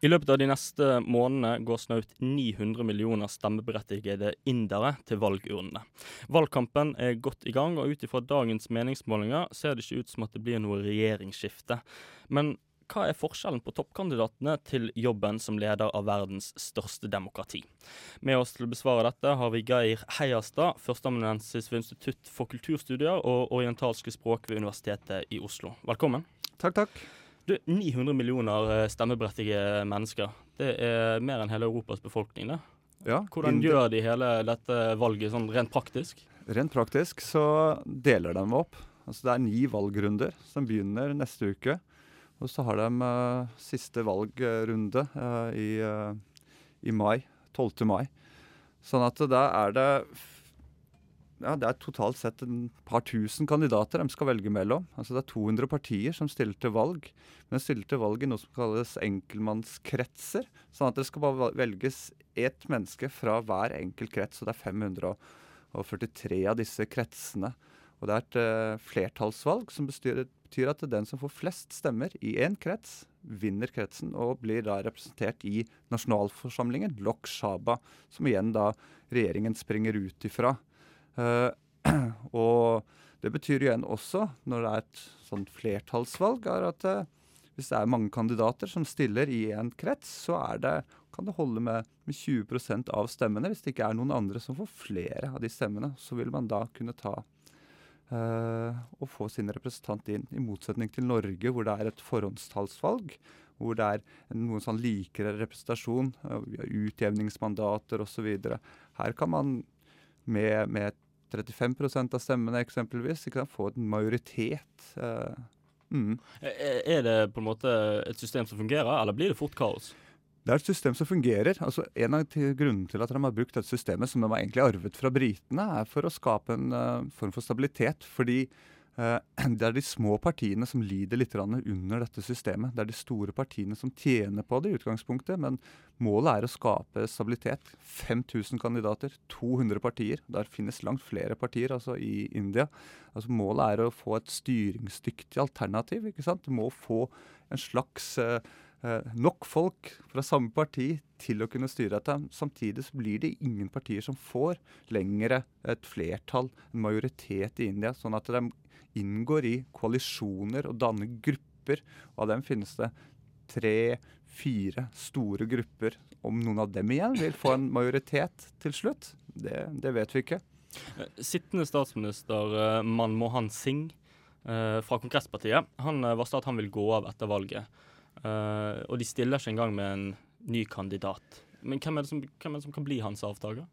I løpet av de neste månedene går snaut 900 millioner stemmeberettigede indere til valgurnene. Valgkampen er godt i gang, og ut ifra dagens meningsmålinger ser det ikke ut som at det blir noe regjeringsskifte. Men hva er forskjellen på toppkandidatene til jobben som leder av verdens største demokrati? Med oss til å besvare dette har vi Geir Heiastad, førsteamanuensis ved Institutt for kulturstudier og orientalske språk ved Universitetet i Oslo. Velkommen. Takk, takk. Du, 900 millioner eh, stemmeberettigede mennesker. Det er mer enn hele Europas befolkning, det. Ja, Hvordan gjør de hele dette valget sånn rent praktisk? Rent praktisk så deler de opp. Altså det er ni valgrunder som begynner neste uke. Og så har de uh, siste valgrunde uh, i, uh, i mai. 12. mai. Sånn at da er det ja, det er totalt sett en par tusen kandidater de skal velge mellom. Altså Det er 200 partier som stiller til valg. Men de stiller til valg i noe som kalles enkeltmannskretser. Sånn at det skal bare velges ett menneske fra hver enkelt krets. Og det er 543 av disse kretsene. Og det er et uh, flertallsvalg som betyr at den som får flest stemmer i én krets, vinner kretsen og blir da representert i nasjonalforsamlingen, Lok Shaba, som igjen da regjeringen springer ut ifra. Eh, og det betyr igjen også, når det er et sånt flertallsvalg, er at eh, hvis det er mange kandidater som stiller i en krets, så det, kan det holde med, med 20% av stemmene. Hvis det ikke er noen andre som får flere av de stemmene, så vil man da kunne ta eh, og få sin representant inn. I motsetning til Norge, hvor det er et forhåndstallsvalg. Hvor det er noen sånn likere representasjon. Uh, utjevningsmandater osv. Her kan man med, med 35% av stemmene eksempelvis ikke sant, få en majoritet. eh, mm. Er er det på en måte et system som fungerer, eller blir det fort kaos? Det er et system som fungerer. Altså, en av grunnene til at de har brukt dette systemet, som de har egentlig arvet fra britene, er for å skape en uh, form for stabilitet. Fordi eh, det er de små partiene som lider litt under dette systemet. Det er de store partiene som tjener på det i utgangspunktet, men målet er å skape stabilitet. 5000 kandidater, 200 partier. Der finnes langt flere partier altså i India. Altså, målet er å få et styringsdyktig alternativ. ikke sant? Du må få en slags eh, eh, nok folk fra samme parti til å kunne styre dette. Samtidig så blir det ingen partier som får lengre et flertall, en majoritet i India. Sånn at de inngår i koalisjoner og danner grupper. Og av dem finnes det tre-fire store grupper. Om noen av dem igjen vil få en majoritet til slutt, det, det vet vi ikke. Eh, Sittende statsminister eh, Manmohan Singh eh, fra Kongresspartiet han varsla at han vil gå av etter valget. Eh, og de stiller ikke engang med en ny kandidat. Men hvem er det som, er det som kan bli hans avtaker?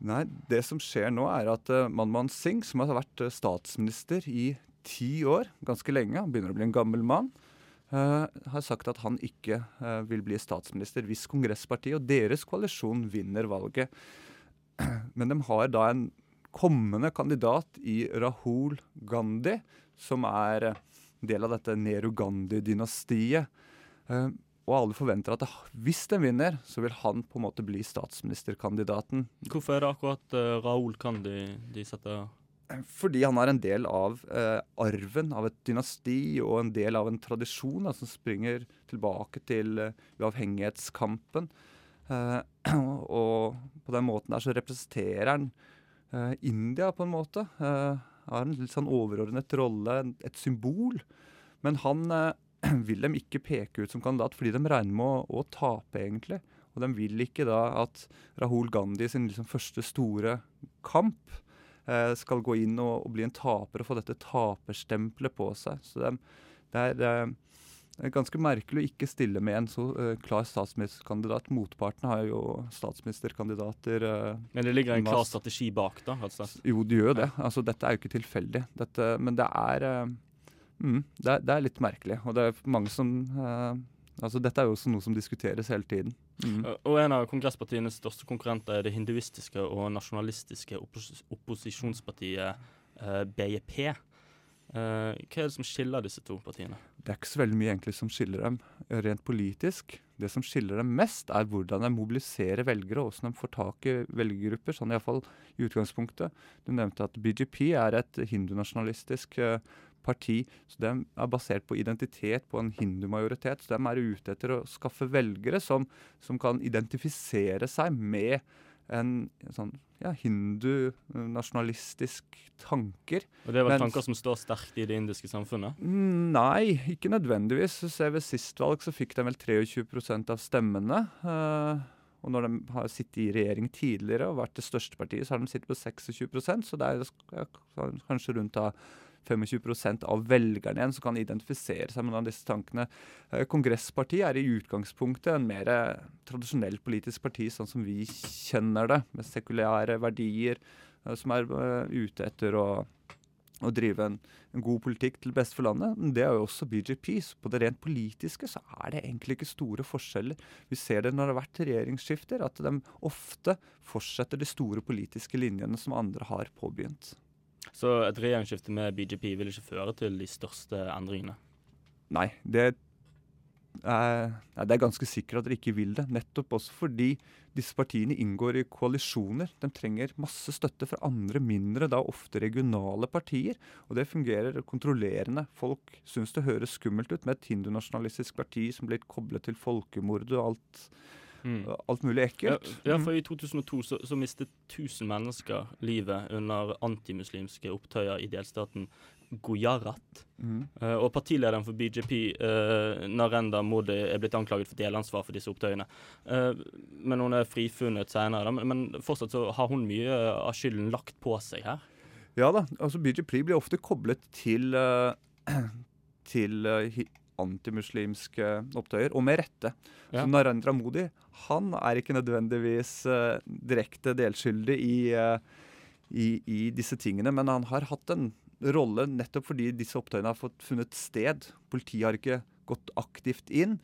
Nei, det som skjer nå er at uh, Manman Singh, som har vært eh, statsminister i ti år, ganske lenge, han begynner å bli en gammel mann, uh, har sagt at han ikke uh, vil bli statsminister hvis Kongresspartiet og deres koalisjon vinner valget. Men de har da en kommende kandidat i Rahul Gandhi, som er eh, del av dette Nehru Gandhi-dynastiet. Eh, og alle forventer at hvis den vinner, så vil han på en måte bli statsministerkandidaten. Hvorfor er det akkurat uh, Raoul Kandi de setter Fordi han er en del av eh, arven av et dynasti og en del av en tradisjon da, som springer tilbake til eh, uavhengighetskampen. Eh, og på den måten der så representerer han eh, India på en måte. Eh, har en litt sånn overordnet rolle, et symbol. Men han eh, vil dem ikke peke ut som kandidat fordi de regner med å, å tape, egentlig. Og de vil ikke da at Rahul Gandhi sin liksom første store kamp eh, skal gå inn og, og bli en taper og få dette taperstempelet på seg. Så det, det, er, eh, det er ganske merkelig å ikke stille med en så uh, klar statsministerkandidat. Motparten har jo statsministerkandidater uh, Men det ligger en klar strategi bak, da? Altså. Jo, det gjør jo det. Altså, dette er jo ikke tilfeldig. Dette, men det er, eh, mm, det er Det er litt merkelig. Og det er mange som Altså, dette er jo også noe som diskuteres hele tiden. Mm. Og en av kongresspartienes største konkurrenter er det hinduistiske og nasjonalistiske oppos opposisjonspartiet eh, BIP. Eh, hva er det som skiller disse to partiene? Det er ikke så veldig mye egentlig som skiller dem eh, rent politisk. Det som skiller dem mest, er hvordan de mobiliserer velgere, og hvordan de får tak i velgergrupper. Sånn iallfall i utgangspunktet. Du nevnte at BGP er et hindunasjonalistisk eh, parti. Så De er basert på identitet, på en hindumajoritet. Så de er ute etter å skaffe velgere som, som kan identifisere seg med en sånn ja, hindu-nasjonalistisk tanker. Og Det var Mens- tanker som står sterkt i det indiske samfunnet? Mm, Nei, ikke nødvendigvis. Se, Ved sist valg så fikk de vel 23% av stemmene. Uh, og når de har sittet i regjering tidligere og vært det største partiet, så har de sittet på 26% så det er kanskje rundt da 25% av velgerne igjen som kan identifisere seg med disse tankene. Eh, Kongresspartiet er i utgangspunktet en mer tradisjonell politisk parti, sånn som vi kjenner det, med sekulære verdier, eh, som er eh, ute etter å, å drive en, en god politikk til beste for landet. Men det er jo også BJP. Så på det rent politiske så er det egentlig ikke store forskjeller. Vi ser det når det har vært regjeringsskifter, at de ofte fortsetter de store politiske linjene som andre har påbegynt. Så et regjeringsskifte med BJP vil ikke føre til de største endringene? Nei, det er, det er ganske sikkert at dere ikke vil det. Nettopp også fordi disse partiene inngår i koalisjoner. De trenger masse støtte fra andre mindre, da ofte regionale partier. Og det fungerer kontrollerende. Folk syns det høres skummelt ut med et hindunasjonalistisk parti som blir koblet til folkemord og alt, Mm. alt mulig ekkelt. ja, for i 2002 så, så mistet 1000 mennesker livet under antimuslimske opptøyer i delstaten Gujarat. Mm. Uh, og partilederen for BJP, uh, Narenda Modi, er blitt anklaget for delansvar for disse opptøyene. Uh, men hun er frifunnet senere. Men, men fortsatt så har hun mye av skylden lagt på seg her. Ja da, altså BJP blir ofte koblet til, eh, til eh, antimuslimske opptøyer, og med rette. Ja. Så Narendra Modi han er ikke nødvendigvis uh, direkte delskyldig i, uh, i, i disse tingene, men han har hatt en rolle nettopp fordi disse opptøyene har fått funnet sted. Politiet har ikke gått aktivt inn.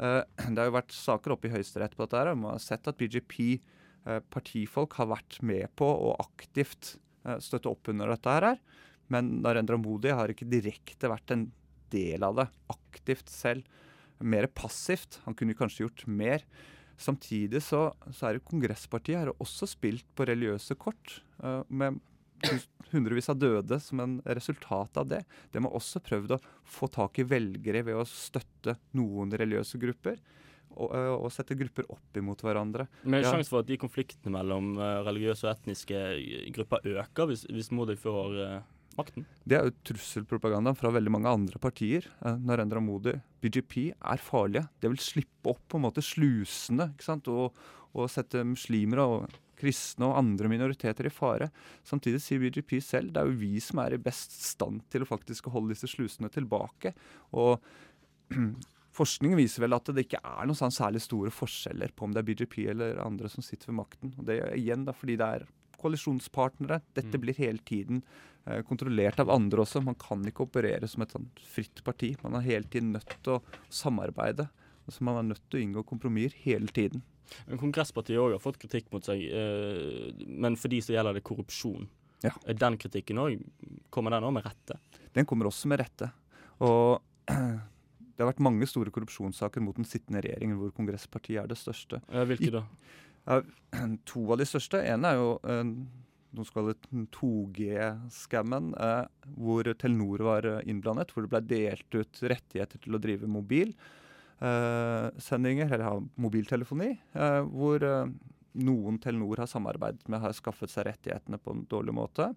Uh, det har jo vært saker oppe i Høyesterett på dette. her, og Man har sett at BJP-partifolk har vært med på å aktivt støtte opp under dette her. Men Narendra Modi har ikke direkte vært en del av det aktivt selv. Mer passivt. Han kunne kanskje gjort mer. Samtidig så, så er jo Kongresspartiet har også spilt på religiøse kort. Uh, med hundrevis av døde som en resultat av det. De har også prøvd å få tak i velgere ved å støtte noen religiøse grupper. Og, eh, og sette grupper opp imot hverandre. Men er det Ja. sjanse for at de konfliktene mellom eh, religiøse og etniske grupper øker hvis, hvis Modi får makten? Det er jo trusselpropaganda fra veldig mange andre partier. Eh, Narendra Modi, BJP, er farlige. Det vil slippe opp på en måte slusene ikke sant? Og, og sette muslimer og kristne og andre minoriteter i fare. Samtidig sier BJP selv det er jo vi som er i best stand til å faktisk holde disse slusene tilbake. Og Forskning viser vel at det ikke er noen sånn særlig store forskjeller på om det er BJP eller andre som sitter ved makten. Og Det er igjen da fordi det er koalisjonspartnere. Dette Mm. blir hele tiden eh, kontrollert av andre også. Man kan ikke operere som et sånt fritt parti. Man er hele tiden nødt til å samarbeide. Altså man er nødt til å inngå kompromisser hele tiden. Men Kongresspartiet òg har fått kritikk mot seg, eh, men for de så gjelder det korrupsjon. Ja. Den kritikken òg Kommer den òg med rette? Den kommer også med rette. Og det har vært mange store korrupsjonssaker mot den sittende regjeringen, hvor Kongresspartiet er det største. Eh, Hvilke da? To av de største. En er jo eh, noe som kalles 2G-skammen, eh, hvor Telenor var eh, innblandet. Hvor det ble delt ut rettigheter til å drive mobilsendinger, eller ha mobiltelefoni. hvor noen Telenor har samarbeidet med, har skaffet seg rettighetene på en dårlig måte.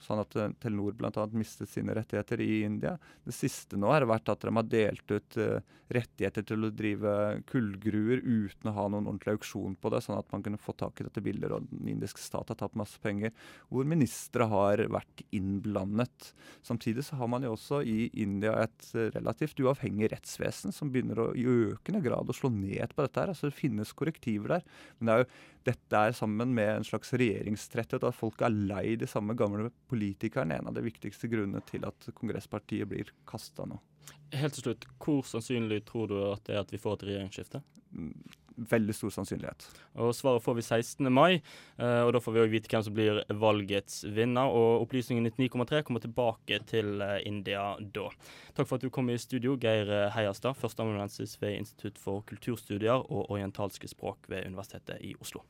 Sånn at eh, Telenor bl.a. mistet sine rettigheter i India. Det siste nå har vært at de har delt ut eh, rettigheter til å drive kullgruer uten å ha noen ordentlig auksjon på det, sånn at man kunne få tak i dette bildet, og den indiske stat har tatt masse penger. Hvor ministre har vært innblandet. Samtidig så har man jo også i India et eh, relativt uavhengig rettsvesen som begynner å i økende grad å slå ned på dette her. Altså det finnes korrektiver der. Men det er jo, dette er sammen med en slags regjeringstretthet, at folk er lei de samme gamle politikerne, en av de viktigste grunnene til at kongresspartiet blir kasta nå. Helt til slutt, hvor sannsynlig tror du at det er at vi får et regjeringsskifte? Mm, Veldig stor sannsynlighet. Og Svaret får vi 16. mai, eh, og da får vi òg vite hvem som blir valgets vinner. Og Opplysningen 99,3 kommer tilbake til eh, India da. Takk for at du kom i studio, Geir Heierstad, Heiastad, førsteamanuensis ved Institutt for kulturstudier og orientalske språk ved Universitetet i Oslo.